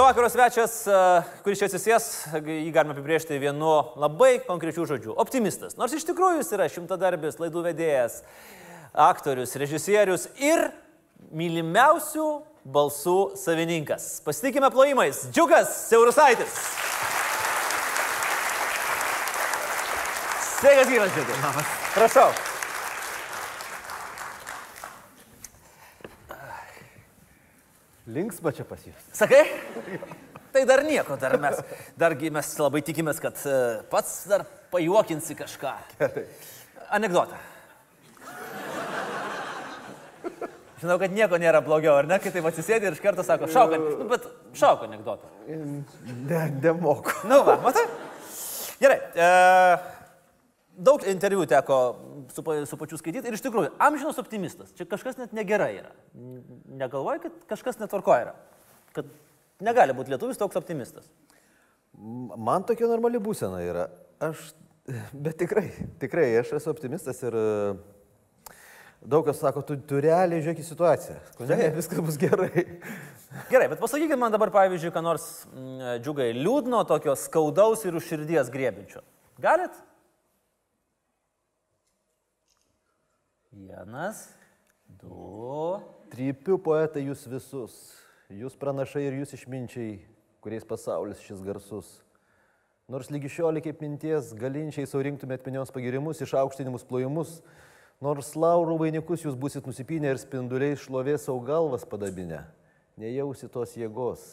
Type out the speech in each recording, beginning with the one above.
Šio vakaro svečias, e, kuris čia atsisės, jį galima apibriežti vienu labai konkrečiu žodžiu - optimistas. Nors iš tikrųjų jis yra šimtadarbis, laidų vedėjas, aktorius, režisierius ir mylimiausių balsų savininkas. Pasitikime plojimais. Džiugas Siaurusaitis. Sveikas gyvas, Džiugas. Prašau. Linksma čia pas jūs. Sakai? Tai dar nieko, dar mes, dargi mes labai tikimės, kad e, pats dar pajuokinsi kažką. Anekdotą. Žinau, kad nieko nėra blogiau, ar ne, kai taip atsisėdi ir iš karto sako, šauk, nu, bet šauk anegdotą. Ne, nemoku. Nu, va, matai? Gerai. E, daug interviu teko su, su pačiu skaityti ir iš tikrųjų, amžinas optimistas. Čia kažkas net negerai yra. Negalvoji, kad kažkas netvarkoja yra. Kad negali būti lietuvis toks optimistas. Man tokia normali būsena yra. Aš, bet tikrai, tikrai, aš esu optimistas ir daug kas sako, tu, tu realiai žiūrėk į situaciją. Ne, viskas bus gerai. Gerai, bet pasakykit man dabar, pavyzdžiui, ką nors džiugai liūdno, tokio skaudaus ir už širdies grėbinčio. Galit? Vienas, du. Trypiu poetai jūs visus, jūs pranašai ir jūs išminčiai, kuriais pasaulis šis garsus. Nors lygi šiolį kaip minties galinčiai saurinktumėt pinios pagirimus, išaukštinimus plojimus, nors laurų vainikus jūs busit nusipinę ir spinduliai šlovės savo galvas padabinę, nejausit tos jėgos,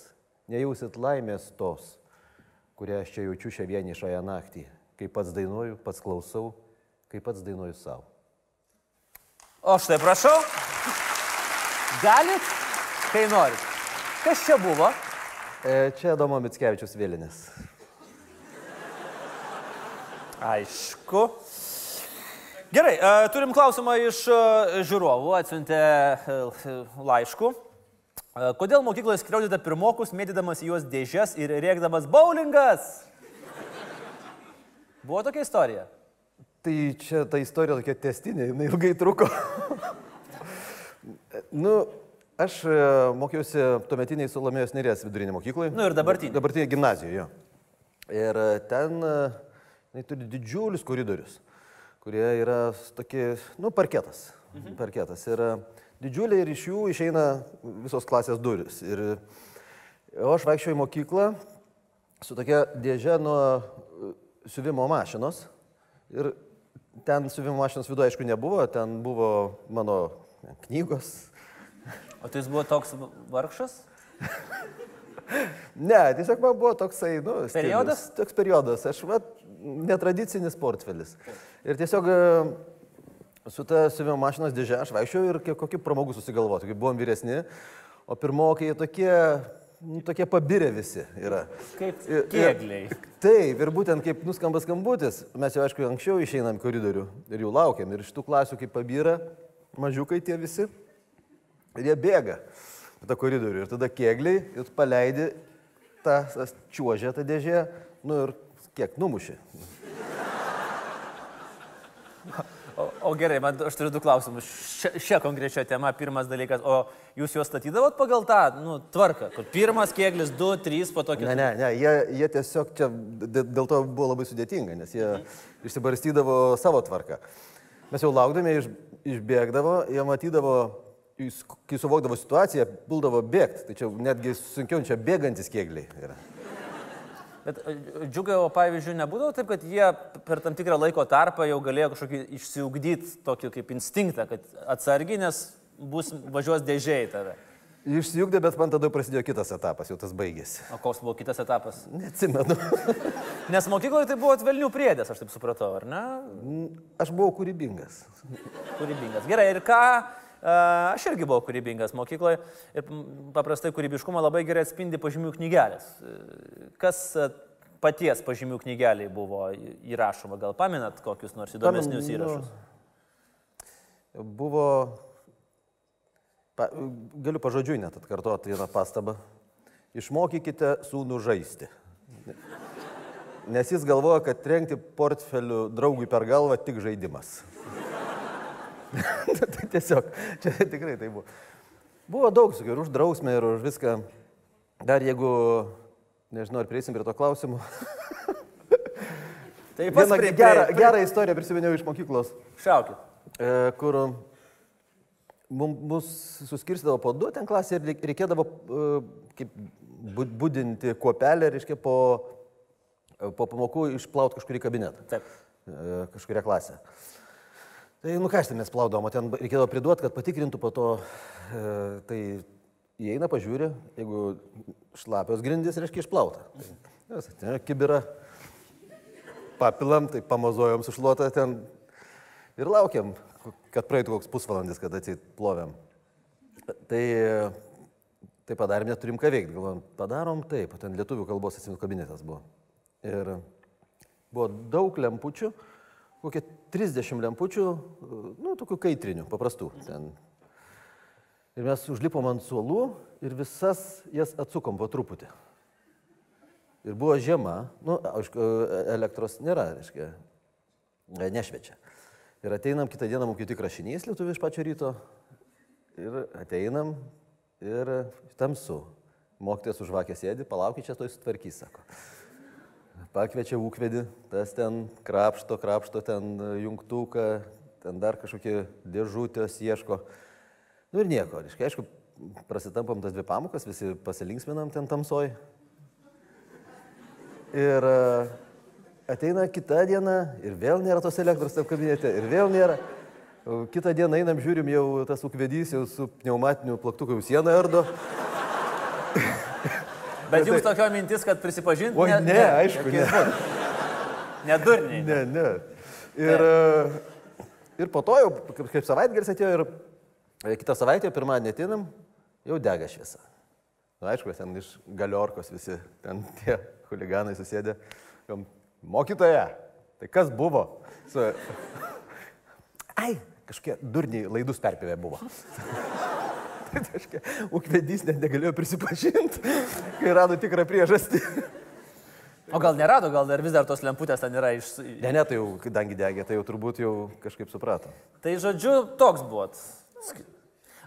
nejausit laimės tos, kurią aš čia jaučiu šią vienišąją naktį, kai pats dainuoju, pats klausau, kai pats dainuoju savo. O štai prašau. Galit, kai norit. Kas čia buvo? E, čia Domo Mitskevičius vėlinės. Aišku. Gerai, e, turim klausimą iš e, žiūrovų, atsiuntė e, laišku. E, Kodėl mokykloje skriaudėte pirmokus, mėtydamas juos dėžes ir rėkdamas bowlingas? Buvo tokia istorija. Tai čia ta istorija tokia testinė, jinai ilgai truko. nu, aš e, mokiausi tuometiniai Salomėjos Nerės vidurinė mokykloje. Nu ir dabartinė. Dabartinė gimnazijoje. jo. Ir e, ten e, jinai turi didžiulius koridorius, kurie yra tokie, nu, parketas. Mhm. Parketas. Ir didžiuliai ir iš jų išeina visos klasės duris. Ir o aš vaikščiau į mokyklą su tokia dėžė nuo siuvimo mašinos. Ir ten siuvimo mašinos viduje, aišku, nebuvo, ten buvo mano knygos. O tai jis buvo toks vargšas? Ne, tiesiog man buvo toksai, nu, stilius. Periodas? Toks periodas. Aš, va, netradicinis portfelis. Ir tiesiog e, su ta siuvimo mašinos dėžė aš vaikščiau ir kokį pramogų susigalvoti, kai buvom vyresni, o pirmokai tokie, nu, tokie pabirę visi yra. Kaip kėgliai. Taip, ir būtent kaip nuskamba skambutis, mes jau aišku anksčiau išeinam į koridorių ir jų laukiam. Ir iš tų klasių, kaip pabyra, mažiukai tie visi, ir jie bėga tą koridorių. Ir tada kėgliai, ir paleidi tą čiuožę, tą dėžę, nu ir kiek numuši. O, gerai, man, aš turiu du klausimus. Šia konkrečia tema, pirmas dalykas, o jūs juos statydavot pagal tą nu, tvarką, kur pirmas kieklis, du, trys, po to Ne, kitas. ne, ne, jie, jie tiesiog čia dė- dėl to buvo labai sudėtinga, nes jie išsibarstydavo savo tvarką. Mes jau laukdami iš, išbėgdavo, jie matydavo, kai suvokdavo situaciją, puldavo bėgti. Čia netgi sunkiau čia bėgantis kėgliai yra. Bet e, džiugai, o pavyzdžiui, nebūdavo taip, kad jie per tam tikrą laiko tarpą jau galėjo kažkokį išsiugdyti tokį kaip instinktą, kad atsargiai, nes bus važiuos dėžiai tave. Išsijungdė, bet man tada prasidėjo kitas etapas, jau tas baigėsi. O koks buvo kitas etapas? Neatsimenu. Nes mokykloje tai buvo atvelnių priedės, aš taip supratau, ar ne? Aš buvau kūrybingas. Kūrybingas. Gerai, ir ką? Aš irgi buvau kūrybingas mokykloje ir paprastai kūrybiškumą labai gerai atspindi pažymių knygelės. Kas paties pažymių knygeliai buvo įrašoma, gal paminat kokius nors įdomesnius įrašus? Buvo, pa, galiu pažodžiui net atkartoti vieną pastabą. Išmokykite sūnų žaisti. Nes jis galvoja, kad trenkti portfelių draugui per galvą tik žaidimas. tai tiesiog, čia tikrai tai buvo. Buvo daug, sakiau, ir už drausmę, ir už viską. Dar jeigu, nežinau, ar prieisim prie to klausimų. Tai pats prie- gerą, prie- gerą istoriją prisiminiau iš mokyklos, Šaukit. e, kur mus suskirstydavo po du ten klasė ir reik- reikėdavo e, kaip būdinti kuopelę, reiškia, po, po pamokų išplauti kažkurį kabinetą. Taip. e, kažkuria klasė. Tai, nu ką aš ten nesplaudom, o ten reikėdavo priduoti, kad patikrintų po to, e, tai įeina, pažiūri, jeigu šlapios grindys, reiškia išplauta. Tai, ten kibira, papilam, tai pamazojom sušluotą ten ir laukiam, kad praeitų koks pusvalandis, kad atsiplovėm. Tai, tai padarėm, neturim ką veikti, galvom, padarom taip, ten lietuvių kalbos atsimenu kabinetas buvo. Ir buvo daug lempučių, kokie 30 lempučių, nu, tokių kaitrinių, paprastų. Ten. Ir mes užlipom ant suolų ir visas jas atsukom po truputį. Ir buvo žiema, nu, aišku, elektros nėra, reiškia, nešvečia. Ir ateinam kitą dieną, mums tik rašinys lietuvių iš pačio ryto. Ir ateinam ir tamsu. Mokytojas už vakę sėdi, palaukit čia to sutvarkys, sako. Pakviečia ūkvedį, tas ten krapšto, krapšto ten jungtuką, ten dar kažkokie dėžutės ieško. Nu ir nieko, reiškia, aišku, prasitampam tas dvi pamokas, visi pasilinksminam ten tamsoj. Ir e, ateina kita diena ir vėl nėra tos elektros tam kabinete, ir vėl nėra. O Kitą dieną einam, žiūrim, jau tas ūkvedys jau su pneumatiniu plaktuku jau sieną ardo. Bet jums tokio mintis, kad prisipažinti. Oi, ne, aišku, ne. Nedurniai. Ne, ne. Ir, e, ir po to jau, kaip, kaip savaitgalis atėjo ir e, kitą savaitę, pirmadienį ateinam, jau dega šviesa. Na, aišku, ten iš galiorkos visi, ten tie huliganai susėdė. Mokytoja, tai kas buvo? Su... Ai, kažkokie durniai laidus perpėvė buvo. Ūkvedys net negalėjo prisipažinti, kai rado tikrą priežastį. O gal nerado, gal dar vis dar tos lemputės ten yra iš... Ne, ne, tai jau, kadangi degė, tai jau turbūt jau kažkaip suprato. Tai žodžiu, toks buvot.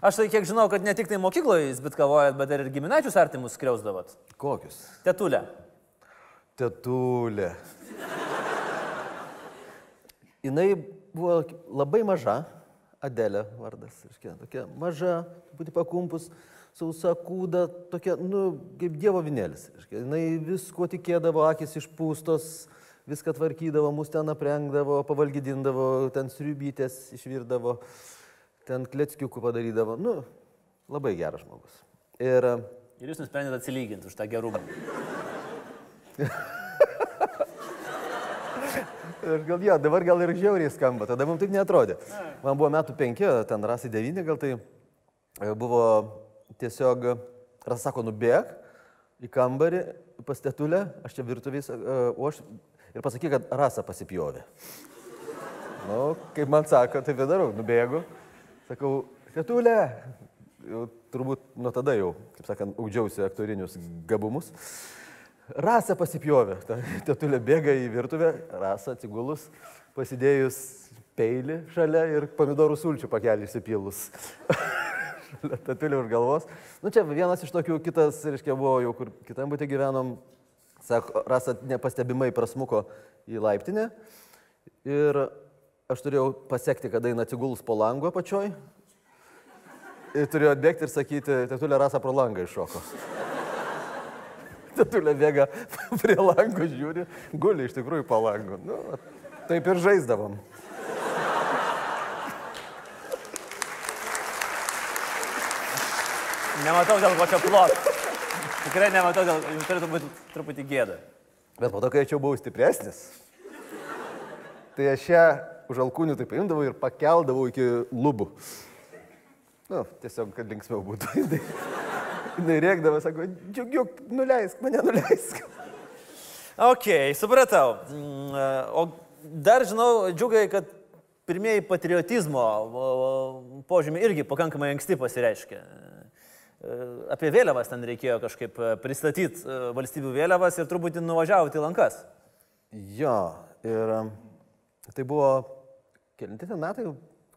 Aš tai kiek žinau, kad ne tik tai mokykloje jūs bitkavojat, bet ir giminaičius artimus skriausdavot. Kokius? Tetulė. Tetulė. Jinai buvo labai maža, Adelė vardas, reiškia, tokia maža, būti pakumpus, sausa kūda, tokia, nu, kaip dievo vinėlis. Reiškia, jinai visko tikėdavo, akis išpūstos, viską tvarkydavo, mus ten aprengdavo, pavalgydindavo, ten sriubytės išvirdavo, ten kletskiukų padarydavo. Nu, labai geras žmogus. Ir Ir jūs nusprendėte atsilyginti už tą gerumą. Ir gal jo, dabar gal ir žiauriai skamba, tada mums taip netrodė. Man buvo metų penki, ten rasai devyni, gal tai e, buvo tiesiog, ras sako, nubėg į kambarį pas tetulę, aš čia virtuvės, o aš ir pasakyk, kad rasa pasipjovė. Nu, kaip man sako, tai darau, nubėgu, sakau, tetulė, jau turbūt nuo tada jau, kaip sakant, audžiausi aktorinius gabumus. Rasa pasipjovė, ta tetulė bėga į virtuvę, rasa atsigulus, pasidėjus peilį šalia ir pomidorų sulčių pakelį įsipilus. tetulė už galvos. Nu čia vienas iš tokių, kitas, reiškia, buvo jau kur kitam būti gyvenom, sako, rasa nepastebimai prasmuko į laiptinę ir aš turėjau pasiekti, kada eina atsigulus po langu apačioj. Ir turėjau atbėgti ir sakyti, tetulė rasa pro langą iššoko. Tetulė bėga prie lango, žiūri, guli iš tikrųjų po langu. Nu, taip ir žaisdavom. Nematau dėl ko čia plot. Tikrai nematau, dėl jums turėtų būti truputį gėda. Bet po to, kai aš jau buvau stipresnis, tai aš ją už alkūnių taip paimdavau ir pakeldavau iki lubų. Nu, tiesiog, kad linksmiau būtų. Jis rėkdavo, sako, džiugiuk, nuleisk, mane nuleisk. Ok, supratau. Mm, O dar žinau, džiugai, kad pirmieji patriotizmo požymiai irgi pakankamai anksti pasireiškia. E, Apie vėliavas ten reikėjo kažkaip pristatyti valstybių vėliavas ir truputį nuvažiavote į lankas. Jo, ir tai buvo, kelinti ten metai,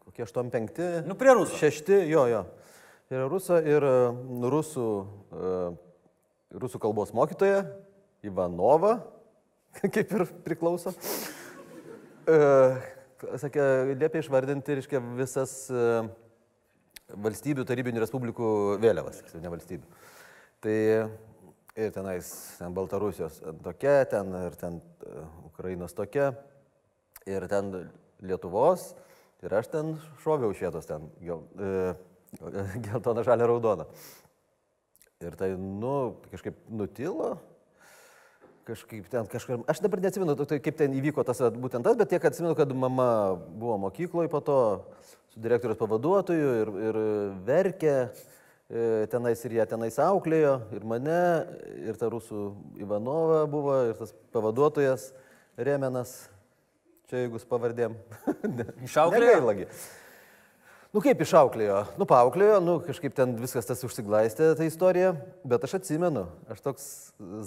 kokie 85. Nu, prie rusų. Šešti, jo, jo. Ir rusą, ir uh, rusų uh, rusų kalbos mokytoja Ivanova, kaip ir priklauso. E, sakė, liepia išvardinti, reiškia, visas e, valstybių, tarybinių respublikų vėliavas, ne valstybių. Tai ir tenais, ten Baltarusijos tokia, ten ir ten e, Ukrainos tokia, ir ten Lietuvos, ir aš ten šoviau iš vietos ten, gel, e, geltona, žalia, raudona. Ir tai, nu, kažkaip nutilo, kažkaip ten kažkaip, aš dabar neatsimenu, tai kaip ten įvyko tas, būtent tas, bet tiek atsimenu, kad mama buvo mokykloje po to su direktorius pavaduotoju ir, ir verkė, e, tenais ir jie tenais auklėjo, ir mane, ir ta rusų Ivanova buvo, ir tas pavaduotojas Remenas, čia jeigu pavardėm. Išauklėjo? Nu kaip išauklėjo? Nu paauklėjo, nu kažkaip ten viskas tas užsiglaistė, ta istorija, bet aš atsimenu, aš toks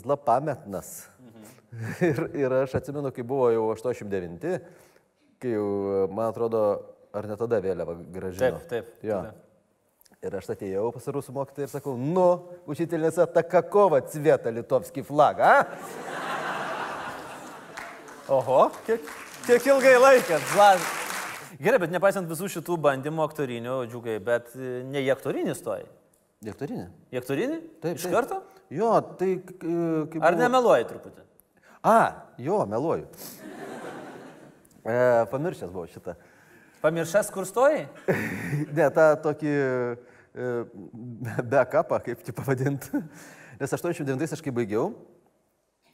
zlapametnas. Mhm. ir, ir aš atsimenu, kai buvo jau 89, kai jau, man atrodo, ar ne tada vėliava gražino. Taip, taip. Jo. tada. Ir aš atėjau pas rusų mokytoją ir sakau, nu, učitelėse Takakova cvieta litovskį flagą. a?" Oho, kiek, kiek ilgai laikas. Vlad. Gerai, bet nepaisant visų šitų bandymų aktorinių, džiugai, bet e, ne į aktorinį stoji. Dėktorinė. Į aktorinį? Taip, Iš taip. karto? Jo, tai k- kaip... Ar buvo- nemeluoji truputį? A, jo, meluoju. E, pamiršęs buvau šitą. Pamiršęs, kur stoji? Ne, tą tokį e, backupą, kaip tai pavadinti. Nes 89 aš kai baigiau,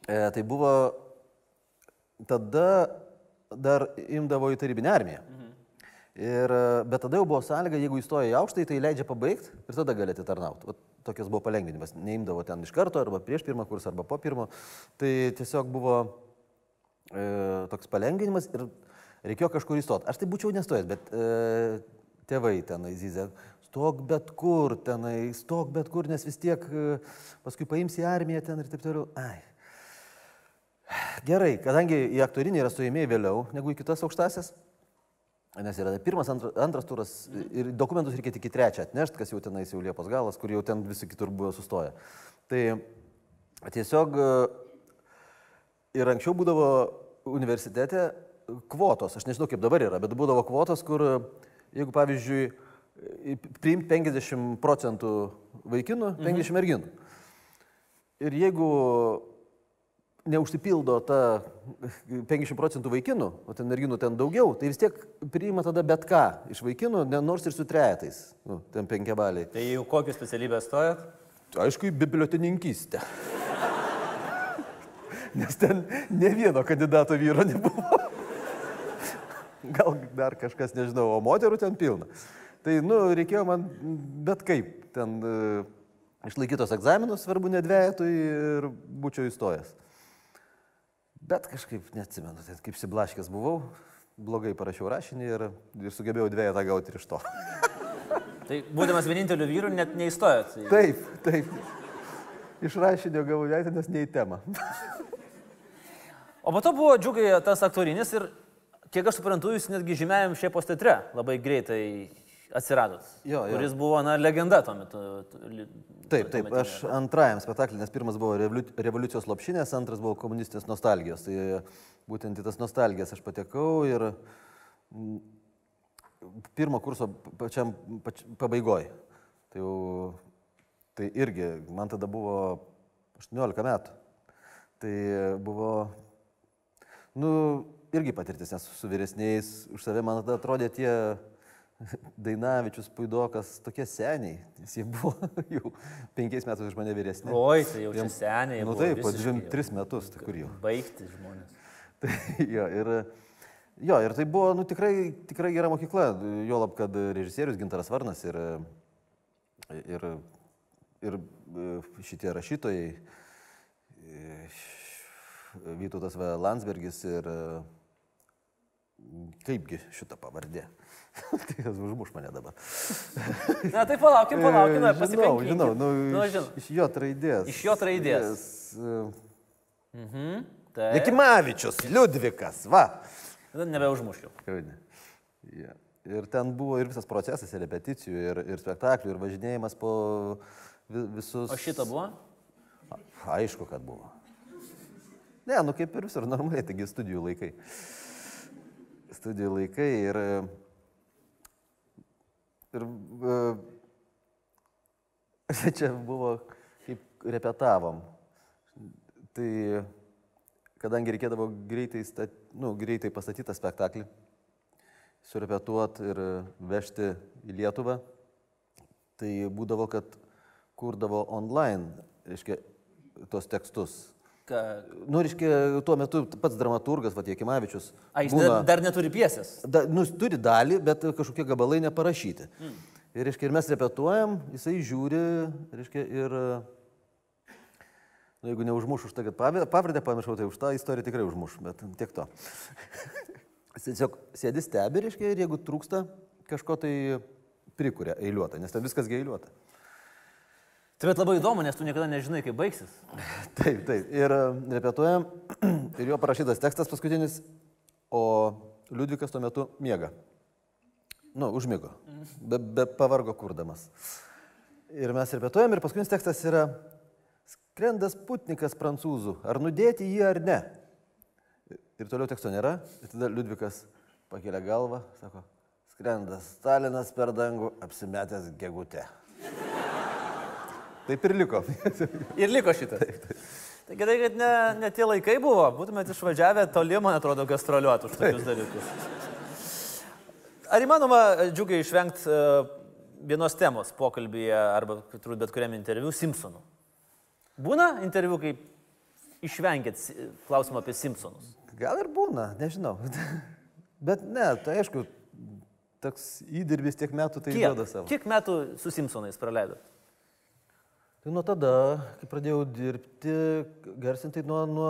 e, tai buvo tada dar imdavo į tarybinę armiją. Ir, e, bet tada jau buvo sąlyga, jeigu įstoja į aukštąjį, tai leidžia pabaigti ir tada galėti tarnauti. Vat Tokias buvo palengvinimas. Neimdavo ten iš karto, arba prieš pirmą kursą, arba po pirmo. Tai tiesiog buvo e, toks palengvinimas ir reikėjo kažkur įstoti. Aš tai būčiau nestojęs, bet e, tėvai tenai zyzė, stok bet kur tenai, stok bet kur, nes vis tiek e, paskui paims į armiją ten ir taip toliau. Ai. Gerai, kadangi į aktorinį yra stojimėjai vėliau negu į kitas aukštasias, nes yra pirmas, antra, antras turas ir dokumentus reikia tik į trečią atnešti, kas jau tenais jau Liepos galas, kur jau ten visi kitur buvo sustoję. Tai tiesiog e, ir anksčiau būdavo universitete kvotos, aš nežinau kaip dabar yra, bet būdavo kvotos, kur e, jeigu pavyzdžiui priimti 50 procentų vaikinų, 50 merginų. Ir jeigu neužsipildo ta 50 procentų vaikinų, o ten merginų ten daugiau, tai vis tiek priima tada bet ką iš vaikinų, ne- nors ir su trejetais, nu, ten penkiabaliai. Tai jau kokią specialybę stojat? Aišku, bibliotininkystę. Nes ten ne vieno kandidato vyro nebuvo. Gal dar kažkas, nežinau, o moterų ten pilna. Tai, nu, reikėjo man bet kaip ten uh, išlaikytos egzaminus, svarbu ne dviejatui ir būčiau įstojęs. Bet kažkaip neatsimenu, ten kaip siblaškės buvau, blogai parašiau rašinį ir, ir sugebėjau dviejatą gauti ir iš to. Tai būdamas vieninteliu vyru net neįstojot. į- Taip, taip. Iš rašinio gavau dviejatą, nes ne į temą. O po to buvo džiugai tas aktorinis ir, kiek aš suprantu, jūs netgi žymėjom šiepos teatre labai greitai atsiradot. Jo, jo. Kuris buvo, na, legenda tuo metu. Taip, taip, tuometinė. aš antrajam spektaklį, nes pirmas buvo revoliu- revoliucijos lopšinės, antras buvo komunistinės nostalgijos. Tai būtent į tas nostalgijas aš patekau ir mm, pirmo kurso pačiam pač, pabaigoj. Tai jau, tai irgi, man tada buvo 18 metų. Tai buvo, nu, irgi patirtis, nes su vyresniais už save man tada atrodė tie Dainavičius, Puidokas, tokie seniai, nes jie buvo jau penkiais metais už mane vyresni. Oi, tai jau čia seniai. Nu buvo taip, po visiškai 23 metus, tai kur jau. Baigti žmonės. Tai, jo, ir, jo, ir tai buvo nu, tikrai, tikrai gera mokykla, juolab, kad režisierius Gintaras Varnas ir, ir, ir šitie rašytojai, Vytautas V. Landsbergis ir kaipgi šitą pavardė. Tai jis užmuš mane dabar. Na, tai palaukim, palaukim, E, ar žinau, žinau, nu, nu, iš, žinau. iš jo raidės. Iš J raidės. Mhm. Tai. Jakimavičius, Liudvikas, va. Tada nebeužmušiu. Ne. Ja. Ir ten buvo ir visas procesas, ir repeticijų, ir, ir spektaklių, ir važinėjimas po vi- visus. O šitą buvo? Aišku, kad buvo. Ne, nu kaip ir visur normaliai, taigi studijų laikai. Studijų laikai ir, ir čia buvo, kaip repetavom. Tai kadangi reikėdavo greitai, stat, nu, greitai pastatyti tą spektaklį, surepetuoti ir vežti į Lietuvą, tai būdavo, kad kurdavo online, reiškia, tos tekstus. Ką... Nu, reiškia, tuo metu pats dramaturgas, Vatiekimavičius. A, jis būna, dar neturi piesės. Da, nu, jis turi dalį, bet kažkokie gabalai neparašyti. Mm. Ir, reiškia, ir mes repetuojam, jisai žiūri, reiškia, ir... Nu, jeigu neužmuš už tai, kad pavardę pamiršau, tai už tą istoriją tikrai užmuš, bet tiek to. jis tiesiog sėdi stebi, reiškia, ir jeigu trūksta kažko tai prikuria eiliuotą, nes ten viskas eiliuota. Tai bet labai įdomu, nes tu niekada nežinai, kaip baigsis. Taip, taip. Ir e, repetuojam, ir jo parašytas tekstas paskutinis, o Liudvikas tuo metu miega. Nu, užmygo, be, be pavargo kurdamas. Ir mes repetuojam, ir paskutinis tekstas yra skrendas putnikas prancūzų, ar nudėti jį ar ne. Ir toliau teksto nėra, ir tada Liudvikas pakelia galvą, sako, skrendas Stalinas per dangų apsimetęs gegute. Taip ir liko. ir liko šitas. Taip, taip. Tai gerai, kad ne, ne tie laikai buvo, būtumėte išvažiavę toli, man atrodo, gastroliuoti už tokius dalykus. Ar įmanoma, džiugiai, išvengti uh, vienos temos pokalbėje arba turbūt bet kuriam interviu Simpsonų? Būna interviu, kai išvengėt klausimą apie Simpsonus? Gal ir būna, nežinau. Bet ne, tai aišku, toks įdirbis tiek metų tai duoda savo. Kiek metų su Simpsonais praleidot? Tai nuo tada, kai pradėjau dirbti, garsinti nuo, nuo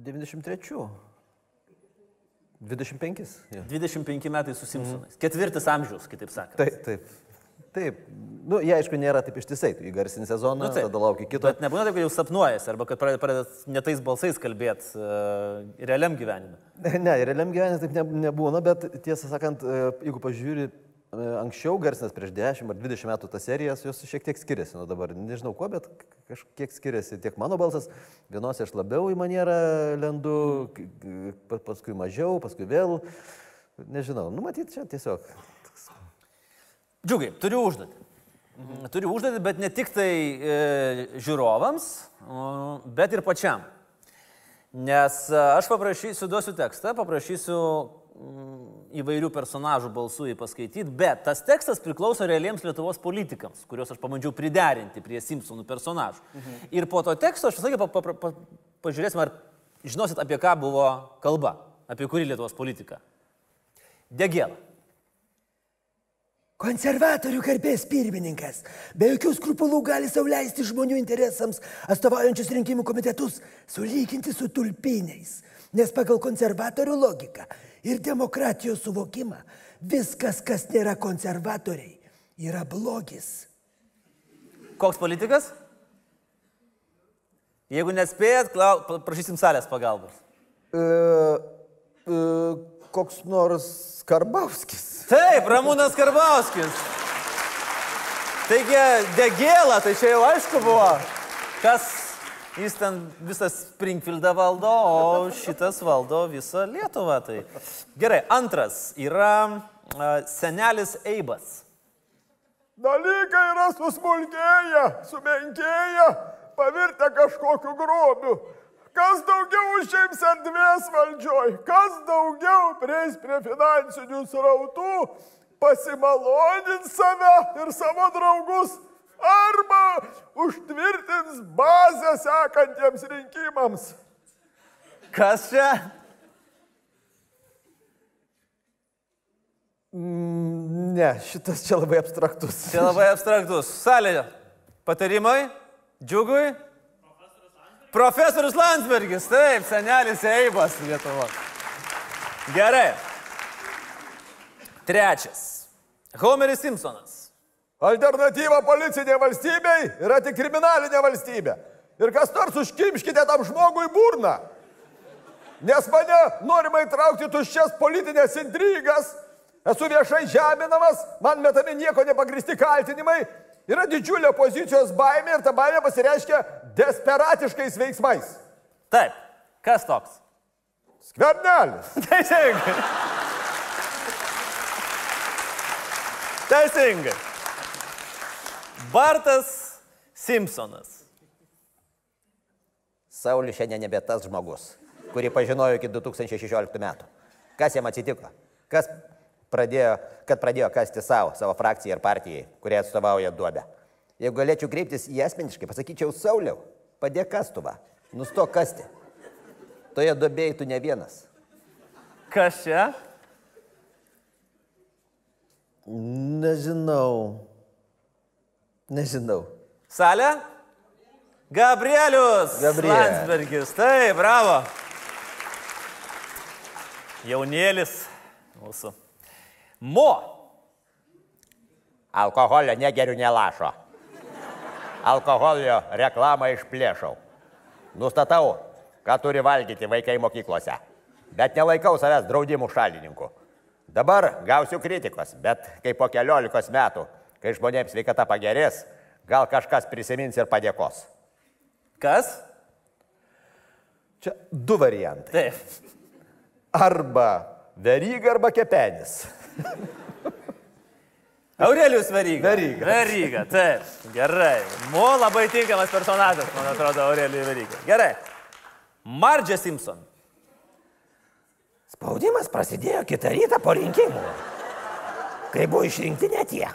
93. 25. Ja. 25 metai su Simpsonais. Mm. Ketvirtis amžius, kitaip sakant. Taip, taip. Taip. Nu, jie aišku nėra taip ištisai, tu įgarsinį sezoną, nu, taip. tada lauki kito. Bet nebūna taip, kad jau sapnuojas, arba kad pradedat netais balsais kalbėti uh, realiam gyvenime. Ne, realiam gyvenime taip ne, nebūna, bet tiesą sakant, uh, jeigu pažiūri E, anksčiau garsinas prieš 10 ar 20 metų tas serijas, jos šiek tiek skiriasi nuo dabar. Nežinau kuo, bet kažkiek skiriasi tiek mano balsas. Vienose aš labiau į manierą lendu, paskui mažiau, paskui vėl. Nežinau, numatyt čia tiesiog. Džiugai, turiu užduotį. Mhm. Turiu užduotį, bet ne tik tai e, žiūrovams, bet ir pačiam. Nes e, aš paprašysiu, duosiu tekstą, paprašysiu įvairių personažų balsų į paskaityti, bet tas tekstas priklauso realiems Lietuvos politikams, kuriuos aš pamandžiau priderinti prie Simpsonų personažų. Mhm. Ir po to teksto aš visą laiką pa, pa, pa, pažiūrėsim, ar žinosit, apie ką buvo kalba, apie kurį Lietuvos politiką. Degėlą. Konservatorių garbės pirmininkas be jokių skrupulų gali sauliaisti žmonių interesams atstovaujančius rinkimų komitetus sulyginti su tulpiniais, nes pagal konservatorių logiką ir demokratijos suvokimą. Viskas, kas nėra konservatoriai, yra blogis. Koks politikas? Jeigu nespėjat, klau... prašysim salės pagalbos. E, e, koks nors Karbauskis. Taip, Ramūnas Karbauskis. Taigi, degėlą, tai čia jau aišku buvo. Kas Jis ten visą Springfieldą valdo, o šitas valdo visą Lietuvą. Tai. Gerai, antras yra senelis Eibas. Dalykai yra susmulkėję, sumenkėję, pavirtę kažkokiu grobiu. Kas daugiau užims erdvės valdžioj, kas daugiau prieis prie finansinių srautų, pasimalonins save ir savo draugus arba užtvirtins bazę sekantiems rinkimams. Kas čia? Mm, ne, šitas čia labai abstraktus. Čia labai abstraktus. Salė, patarimai, džiugui. Profesorius Landsbergis, taip, senelis Eibas Lietuvo. Gerai. Trečias. Homeris Simpsonas. Alternatyva policinė valstybei yra tik kriminalinė valstybė. Ir kas nors užkimškite tam žmogui burną. Nes mane norima įtraukti tuščias politinės intrigas, esu viešai žeminamas, man metami nieko nepagristi kaltinimai, yra didžiulė opozicijos baimė ir ta baimė pasireiškia desperatiškais veiksmais. Taip. Kas toks? Skvernelis. Teisingai. Teisingai. Bartas Simpsonas. Saulis šiandien nebe tas žmogus, kurį pažinojo iki 2016 metų. Kas jam atsitiko? Kas pradėjo, kad pradėjo kasti savo, savo frakcijai ir partijai, kurie atstovauja duobę? Jeigu galėčiau kreiptis į asmeniškai, pasakyčiau, Sauliau, padėk kastuvą, nustok kasti. Toje duobėje tu ne vienas. Kas čia? Nežinau. Nežinau. Salė? Gabrielius. Gabriel. Landsbergis. Taip, bravo. Jaunėlis mūsų. Mo. Alkoholio negeriu nelašo. Alkoholio reklamą išplėšau. Nustatau, ką turi valgyti vaikai mokyklose. Bet nelaikau savęs draudimų šalininku. Dabar gausiu kritikos, bet kai po keliolikos metų, kai žmonėms sveikata pagerės, gal kažkas prisimins ir padėkos. Kas? Čia du variantai. Taip. Arba veryga, arba kepenis. Aurelijus Veryga. Veryga. Veryga, taip. Gerai. Mo labai tinkamas personažas, man atrodo, Aurelijus Veryga. Gerai. Mardžia Simpson. Spaudimas prasidėjo kitą rytą po rinkimų. Kai buvo išrinkti net jie.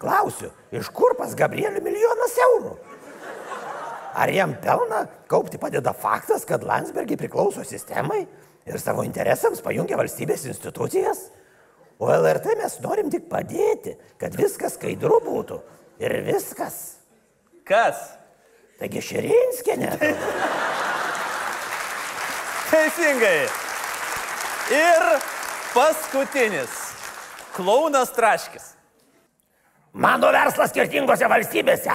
Klausiu, iš kur pas Gabrielių milijonas eurų? Ar jam pelną kaupti padeda faktas, kad Landsbergiai priklauso sistemai ir savo interesams pajungia valstybės institucijas? O LRT mes norim tik padėti, kad viskas skaidru būtų. Ir viskas. Kas? Taigi Širinskė net. Teisingai. Ir paskutinis. Klaunas Traškis. Mano verslas skirtingose valstybėse.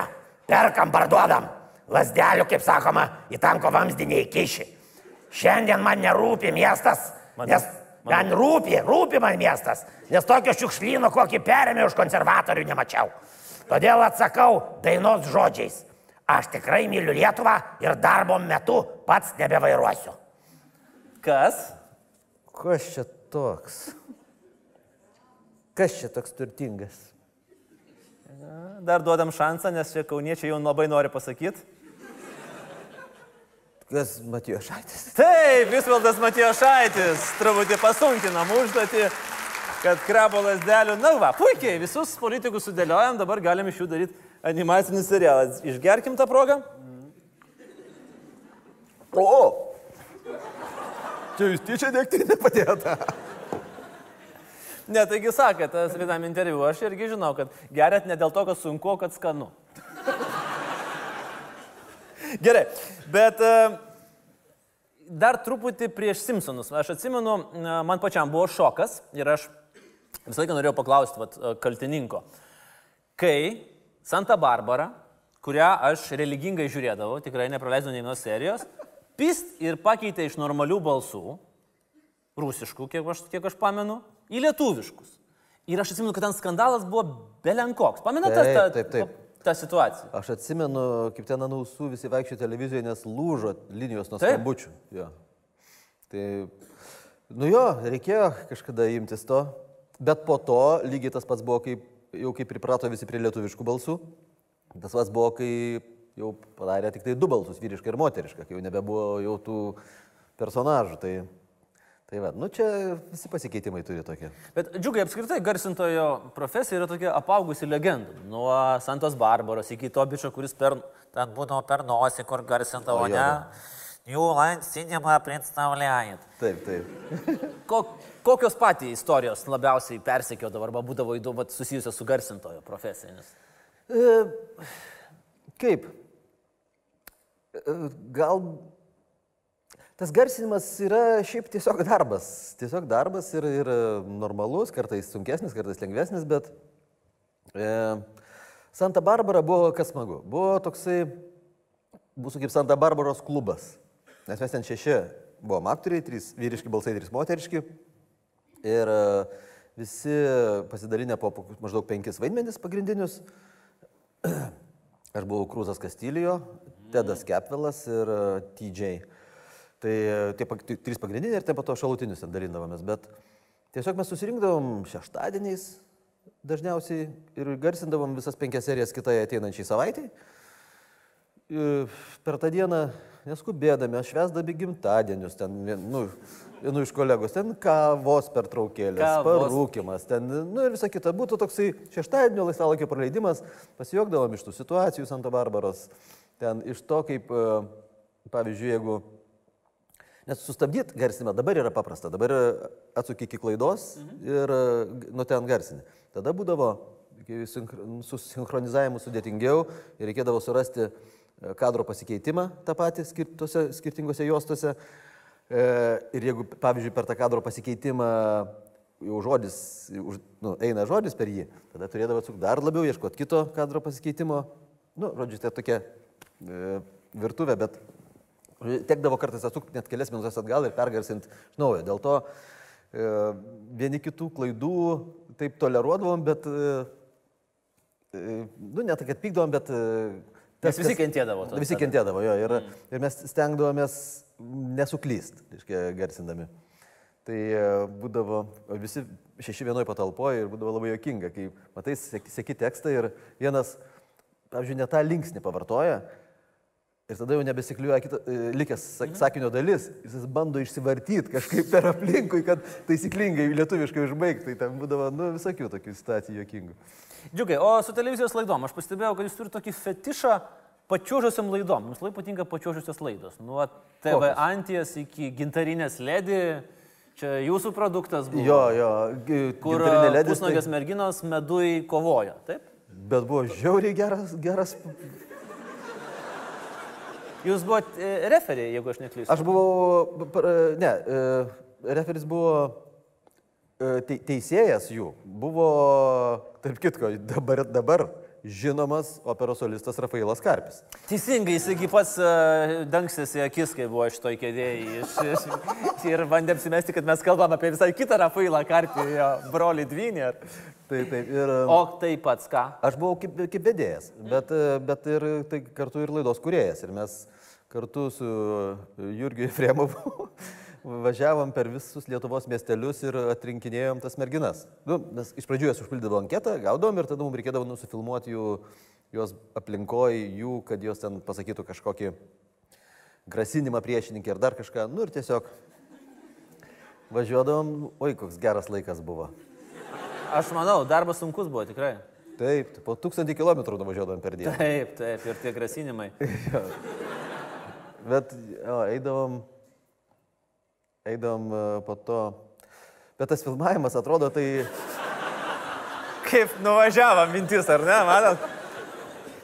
Perkam, parduodam. Lasdelių, kaip sakoma, į tanko vamzdį neįkiši. Šiandien man nerūpi miestas, Man- nes man- man rūpi, rūpi man miestas, nes tokio šiukšlyno, kokį perėmė už konservatorių, nemačiau. Todėl atsakau dainos žodžiais. Aš tikrai myliu Lietuvą ir darbo metu pats nebevairuosiu. Kas? Kas čia toks? Kas čia toks turtingas? Dar duodam šansą, nes čia kauniečiai jau labai nori pasakyti. Kas Matijo Šaitis? Taip, Visvaldas Matijošaitis truputį pasunkinam užduotį, kad krabo lasdelių. Na va, puikiai, visus politikus sudėliojam, dabar galim iš jų daryti animacinį serialą. Išgerkim tą progą. O! Čia jūs tyčia degtinė padėta. Ne, taigi sakė, tas vienam interviu, aš irgi žinau, kad gerat ne dėl to, kad sunku, o kad skanu. Gerai, bet e, dar truputį prieš Simpsonus. Aš atsimenu, e, man pačiam buvo šokas ir aš visą laiką norėjau paklausti vat, e, kaltininko. Kai Santa Barbara, kurią aš religingai žiūrėdavau, tikrai nepraleidau nei vienos serijos, pist ir pakeitė iš normalių balsų, rusiškų, kiek aš, kiek aš pamenu, į lietuviškus. Ir aš atsimenu, kad ten skandalas buvo belenkoks. Pamenate Taip, tą, taip, taip. Tą situaciją? Aš atsimenu, kaip ten ant ausų visi vaikščio televizijoje, nes lūžo linijos nuo skambučių. Jo. Tai, nu jo, reikėjo kažkada imtis to. Bet po to lygiai tas pats buvo, kaip, jau kaip priprato visi prie lietuviškų balsų. Tas pats buvo, kai jau padarė tik tai du balsus, vyrišką ir moterišką, kai jau nebebuvo jau tų personažų. Tai, Tai va, nu čia visi pasikeitimai turi tokie. Bet džiugai apskritai garsintojo profesija yra tokia apaugusi legendų. Nuo Santos Barbaros iki to bičio, kuris per, ten būdavo per nosį, kur garsintavo, ne? Jų Line Cinema Princetonliajant. Taip, taip. Ko, kokios patys istorijos labiausiai persekiodavo arba būdavo įdomu susijusios su garsintojo profesijomis? E, kaip? E, gal tas garsinimas yra šiaip tiesiog darbas. Tiesiog darbas ir, ir e, normalus, kartais sunkesnis, kartais lengvesnis, bet e, Santa Barbara buvo kas smagu. Buvo toksai, mūsų kaip Santa Barbaros klubas. Nes mes ten šeši buvom aktoriai, trys vyriški balsai, trys moteriški. Ir e, visi pasidalinę po maždaug penkis vaidmenis pagrindinius. Aš buvau Krūzas Kastilijo, Tedas Kepvilas ir e, TJ. Tai e, tie trys pagrindiniai ir ten po to šalutinius ten dalindavomės. Bet tiesiog mes susirinkdavom šeštadieniais dažniausiai ir garsindavom visas penkias serijas kitai ateinančiai savaitai. Ir Per tą dieną neskubėdami, aš vesdami gimtadienius, ten, nu, vienu iš kolegos, ten kavos pertraukėlės, Kavos. parūkimas, ten, nu ir visa kita. Būtų toksai šeštadienio laisvalaikio praleidimas, pasijokdavom iš tų situacijų Santa Barbaros, ten iš to, kaip, e, pavyzdžiui, jeigu Nes sustabdyti garsinimą dabar yra paprasta. Dabar atsuki iki klaidos ir e, nu ten garsini. Tada būdavo iki sinchro- su sinchronizavimu sudėtingiau ir reikėdavo surasti e, kadro pasikeitimą tą patį skirtose, skirtingose juostose. E, Ir jeigu, pavyzdžiui, per tą kadro pasikeitimą jau žodis, už, nu, eina žodis per jį, tada turėdavo atsukti dar labiau, ieškoti kito kadro pasikeitimo. Nu, žodžiu, tai tokia e, virtuvė, bet Tekdavo kartais atsukti net kelias minutės atgal ir pergarsinti iš naujo. Dėl to e, vieni kitų klaidų taip toleruodavom, bet, e, e, nu, ne tai, kad pykdavom, bet... E, Nes visi kentėdavo tada. Visi kentėdavo, jo. Ir, mm. ir mes stengdavomės nesuklyst, reiškia, garsindami. Tai būdavo visi šeši vienoje patalpoje ir būdavo labai jokinga, kai matai, seki tekstą ir vienas, pavyzdžiui, ne tą linksnį pavartoja. Ir tada jau nebesikliuoja kita, e, likęs sak- sakinio dalis, jis bando išsivartyti kažkaip per aplinkui, kad taisyklingai lietuviškai užbaigti. Tai ten būdavo nu, visokių tokių situacijų jokingų. Džiugai, o su televizijos laidom, aš pastebėjau, kad jūs turite tokį fetišą pačiuožusiam laidom. Jums labai patinka pačiuožusios laidos. Nuo TV Kokios? Antijas iki gintarinės ledį. Čia jūsų produktas buvo. Jo, jo, gi- Kur pusnogės tai, merginos medui kovoja, taip? bet buvo žiauriai geras, geras. Jūs buvote referė, jeigu aš neklystu. Aš buvau, par- ne, e, referis buvo e, te- teisėjas jų. Buvo, tarp kitko, dabar, dabar žinomas operos solistas Rafailas Karpis. Teisingai, jisgi pats uh, dangstėsi akis, kai buvo šitoj kėdėjai. Iš, iš, ir bandė apsimesti, kad mes kalbam apie visai kitą Rafailą Karpį, jo brolį Dvinį. ar- Tai taip, ir... O tai pats ką? Aš buvau kaip, kaip vedėjas, bet, e, bet ir tai kartu ir laidos kuriejas. Ir mes kartu su Jurgiu Fremovu važiavom per visus Lietuvos miestelius ir atrinkinėjom tas merginas. Nu, mes iš pradžių jas užpildydavo anketą, gaudom ir tada mums reikėdavo nusifilmuoti jų, jos aplinkoje, jų, kad jos ten pasakytų kažkokį grasinimą priešininkį ar dar kažką. Nu ir tiesiog važiuodavom, oi, koks geras laikas buvo. Aš manau, darbas sunkus buvo tikrai. Taip, po tūkstantį kilometrų nuvažiuodavom per dieną. Taip, taip, ir tie grasinimai. Bet jo, eidavom, eidavom e, po to. Bet tas filmavimas atrodo tai... Kaip nuvažiavo mintis, ar ne, matot?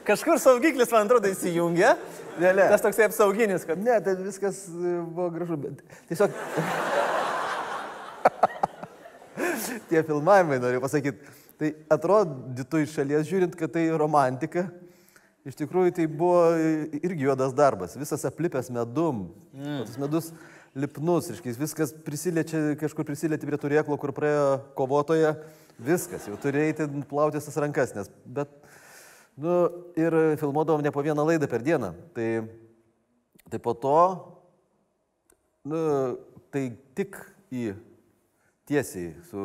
Kažkur saugiklis, man atrodo, įsijungia. Ne. Tas toksai apsauginis, kad... Ne, tai viskas e, buvo gražu, bet tiesiog... Tie filmavimai, noriu pasakyti, tai atrodytų iš šalies žiūrint, kad tai romantika. Iš tikrųjų, tai buvo irgi juodas darbas, visas aplipęs medum. Mm. Tas medus lipnus, reiškia, viskas prisiliečia, kažkur prisilieti prie turėklo, kur praėjo kovotoje, viskas, jau turėjai plautis tas rankas, nes, bet, nu, ir filmuodavom ne po vieną laidą per dieną. Tai, tai po to, nu, tai tik į tiesiai su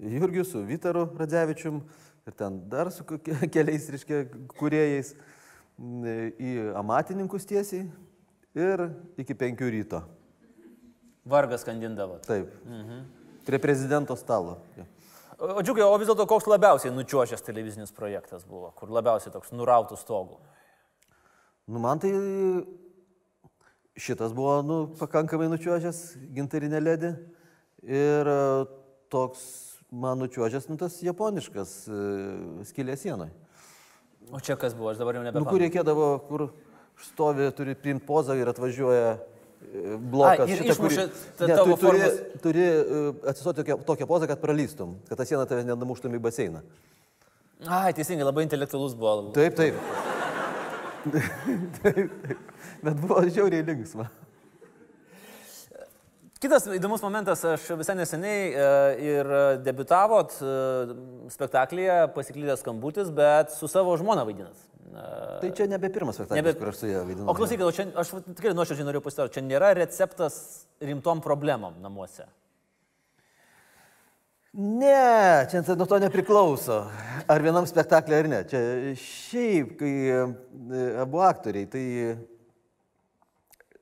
Jurgiu, su Vitaru Radzevičium ir ten dar su keliais, reiškia, kuriejais į amatininkus tiesiai ir iki penkių ryto. Vargas skandindavo. Taip. Mhm. Prie prezidento stalo. Jo. O džiugiai, o vis dėlto koks labiausiai nučiuožęs televizinis projektas buvo, kur labiausiai toks nurautų stogų? Nu, man tai šitas buvo nu, pakankamai nučiuožęs, gintarinė ledė. Ir e, toks man nučiuožęs, nu, tas japoniškas e, skilė sienoje. O čia kas buvo, aš dabar jau Nu, kur nebepamenu. reikėdavo, kur stovi, turi priimti pozą ir atvažiuoja blokas. Ai, ir šitą, išmušė kurį- Ne, tu turi, turi e, atsistoti tokią, tokią pozą, kad pralystum, kad ta siena tave nedamuštum į baseiną. Ai, teisingai, labai intelektualus buvo. Taip, taip. taip, taip. Bet buvo žiauriai linksma. Kitas įdomus momentas, aš visai neseniai e, ir debitavot e, spektaklyje Pasiklydęs skambutis, bet su savo žmona vaidinat. Tai čia nebe pirmas spektaklis, Nebe- kur aš su ja vaidinu. O klausykit, o čia, aš tikrai nuoširdžiai noriu pasitarti, čia nėra receptas rimtom problemom namuose. Ne, čia nuo to nepriklauso. Ar vienam spektaklį ar ne. Čia šiaip, kai e, abu aktoriai, tai...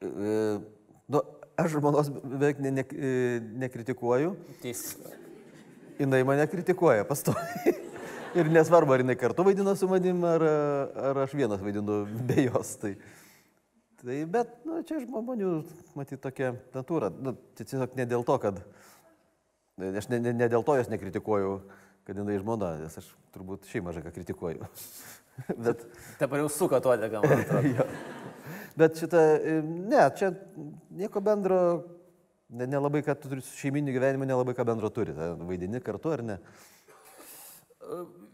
e, Nu, aš žmonos beveik ne, ne, e, nekritikuoju, Teis. jinai mane kritikuoja pastoviai. Ir nesvarbu, ar jinai kartu vaidina su manim, ar, ar aš vienas vaidinu be jos. Tai, tai bet, na, čia žmonių, matyt, tokia natūra. Nu, tai tiesiog ne dėl to, kad... Aš ne, ne, ne dėl to jos nekritikuoju, kad jinai žmona, nes aš turbūt šiaip mažai ką kritikuoju. bet, Dabar jau suka to jo. bet šitą, ne, čia nieko bendro, ne- nelabai, kad tu turi su šeiminiu gyvenimu, nelabai ką bendro turi. Ta, Vaidini kartu ar ne?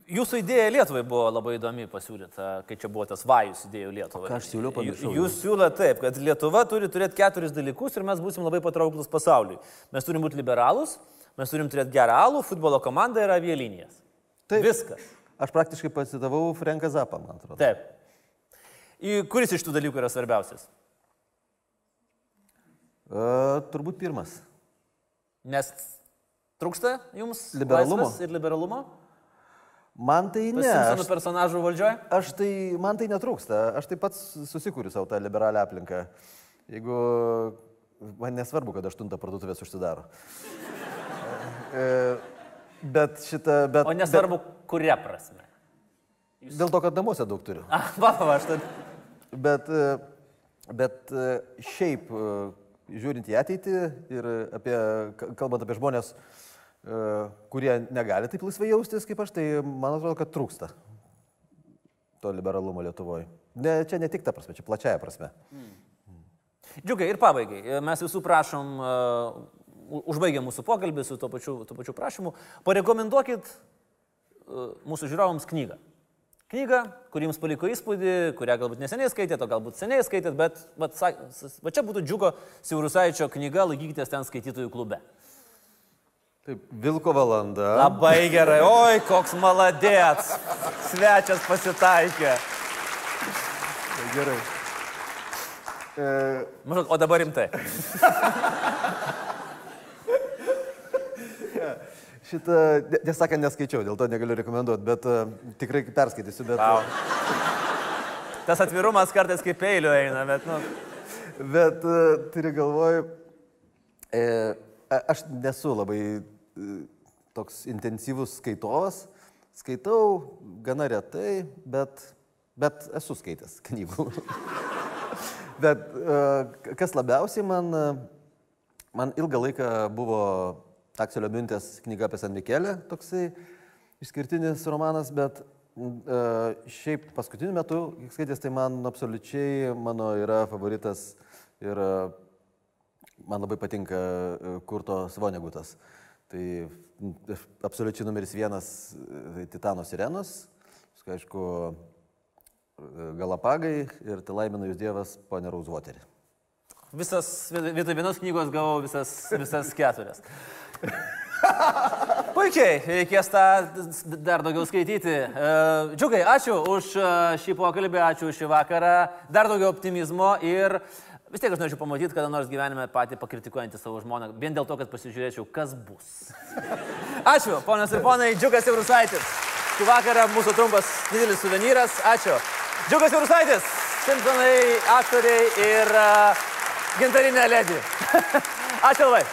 Jūsų idėja Lietuvai buvo labai įdomi pasiūlyta, kai čia buvo tas vajus idėjų Lietuvai. ką aš siūliau, pamiršau. Jūs siūlote taip, kad Lietuva turi turėti keturis dalykus ir mes būsim labai patrauklus pasauliui. Mes turim būti liberalus, mes turim turėti gerą alų, futbolo komandą ir avialinijas. Taip. Viskas. Aš praktiškai pacitavau Franką Zapą, man atrodo. Taip. Kuris iš tų dalykų yra svarbiausias? E, turbūt pirmas. Nes trūksta jums Liberalumo. ir liberalumo? Man tai ne. Aš, personažų valdžioje? aš tai, man tai netrūksta. Aš taip pat susikūriu savo tą liberalią aplinką. Jeigu man nesvarbu, kad aštuntą parduotuvės užsidaro. E, bet šitą, bet... O nesvarbu, kuria prasme. Bet, dėl to, kad namuose daug turiu. Ah, va, va, aš tad. Bet, e, bet e, šiaip, žiūrint į ateitį ir apie, ka- kalbant apie žmonės, e, kurie negali taip laisvai jaustis kaip aš, tai man atrodo, kad trūksta to liberalumo Lietuvoje. Ne, čia ne tik ta prasme, čia plačiaja prasme. Džiugai, ir pabaigai. Mes visų prašom, uh, užbaigę mūsų pokalbį su to pačiu, to pačiu prašymu, parekomenduokit uh, mūsų žiūrovams knygą. Knygą, kuri jums paliko įspūdį, kurią galbūt neseniai skaitėte, o galbūt seniai skaitėte, bet va, čia būtų Džiugo Siaurusaičio knyga, laikykitės ten skaitytojų klube. Taip, Vilko valanda. Labai gerai, oi, koks maladėts, svečias pasitaikė. Gerai. E, Maždaug, o dabar rimtai. šitą, tiesą sakant, neskaičiau, dėl to negaliu rekomenduoti, bet uh, tikrai perskaitysiu. Bet, Wow. Tas atvirumas kartais kaip peiliu eina, bet, nu, Bet uh, turi galvoj, e, aš nesu labai e, toks intensyvus skaitovas. Skaitau gana retai, bet, bet esu skaitęs knygų. bet e, kas labiausiai man, man ilgą laiką buvo Akselio Mintės knyga apie San Mikelę, toksai išskirtinis romanas, bet e, šiaip paskutiniu metu, kiek skaitęs, tai man absoliučiai mano yra favoritas ir man labai patinka e, Kurto Svonegutas. Tai absoliučiai numeris vienas tai Titano sirenos, paskui aišku e, Galapagai ir tai laimina jūs Dievas, ponė Rauzvoterį. visas, vietoj vienos knygos gavau visas, visas keturias. Puikiai, reikės tą dar daugiau skaityti. E, Džiugai, ačiū už šį pokalbį, ačiū už šį vakarą, dar daugiau optimizmo ir vis tiek aš norėčiau pamatyti, kada nors gyvenime patį pakritikuojantį savo žmoną, vien dėl to, kad pasižiūrėčiau, kas bus. Ačiū, ponas ir ponai, Džiugas Eurusaitis. Šį vakarą mūsų trumpas didelis suvenyras, ačiū. Džiugas Eurusaitis, Simpsonai, aktoriai ir uh, gintarinė ledį. ačiū labai.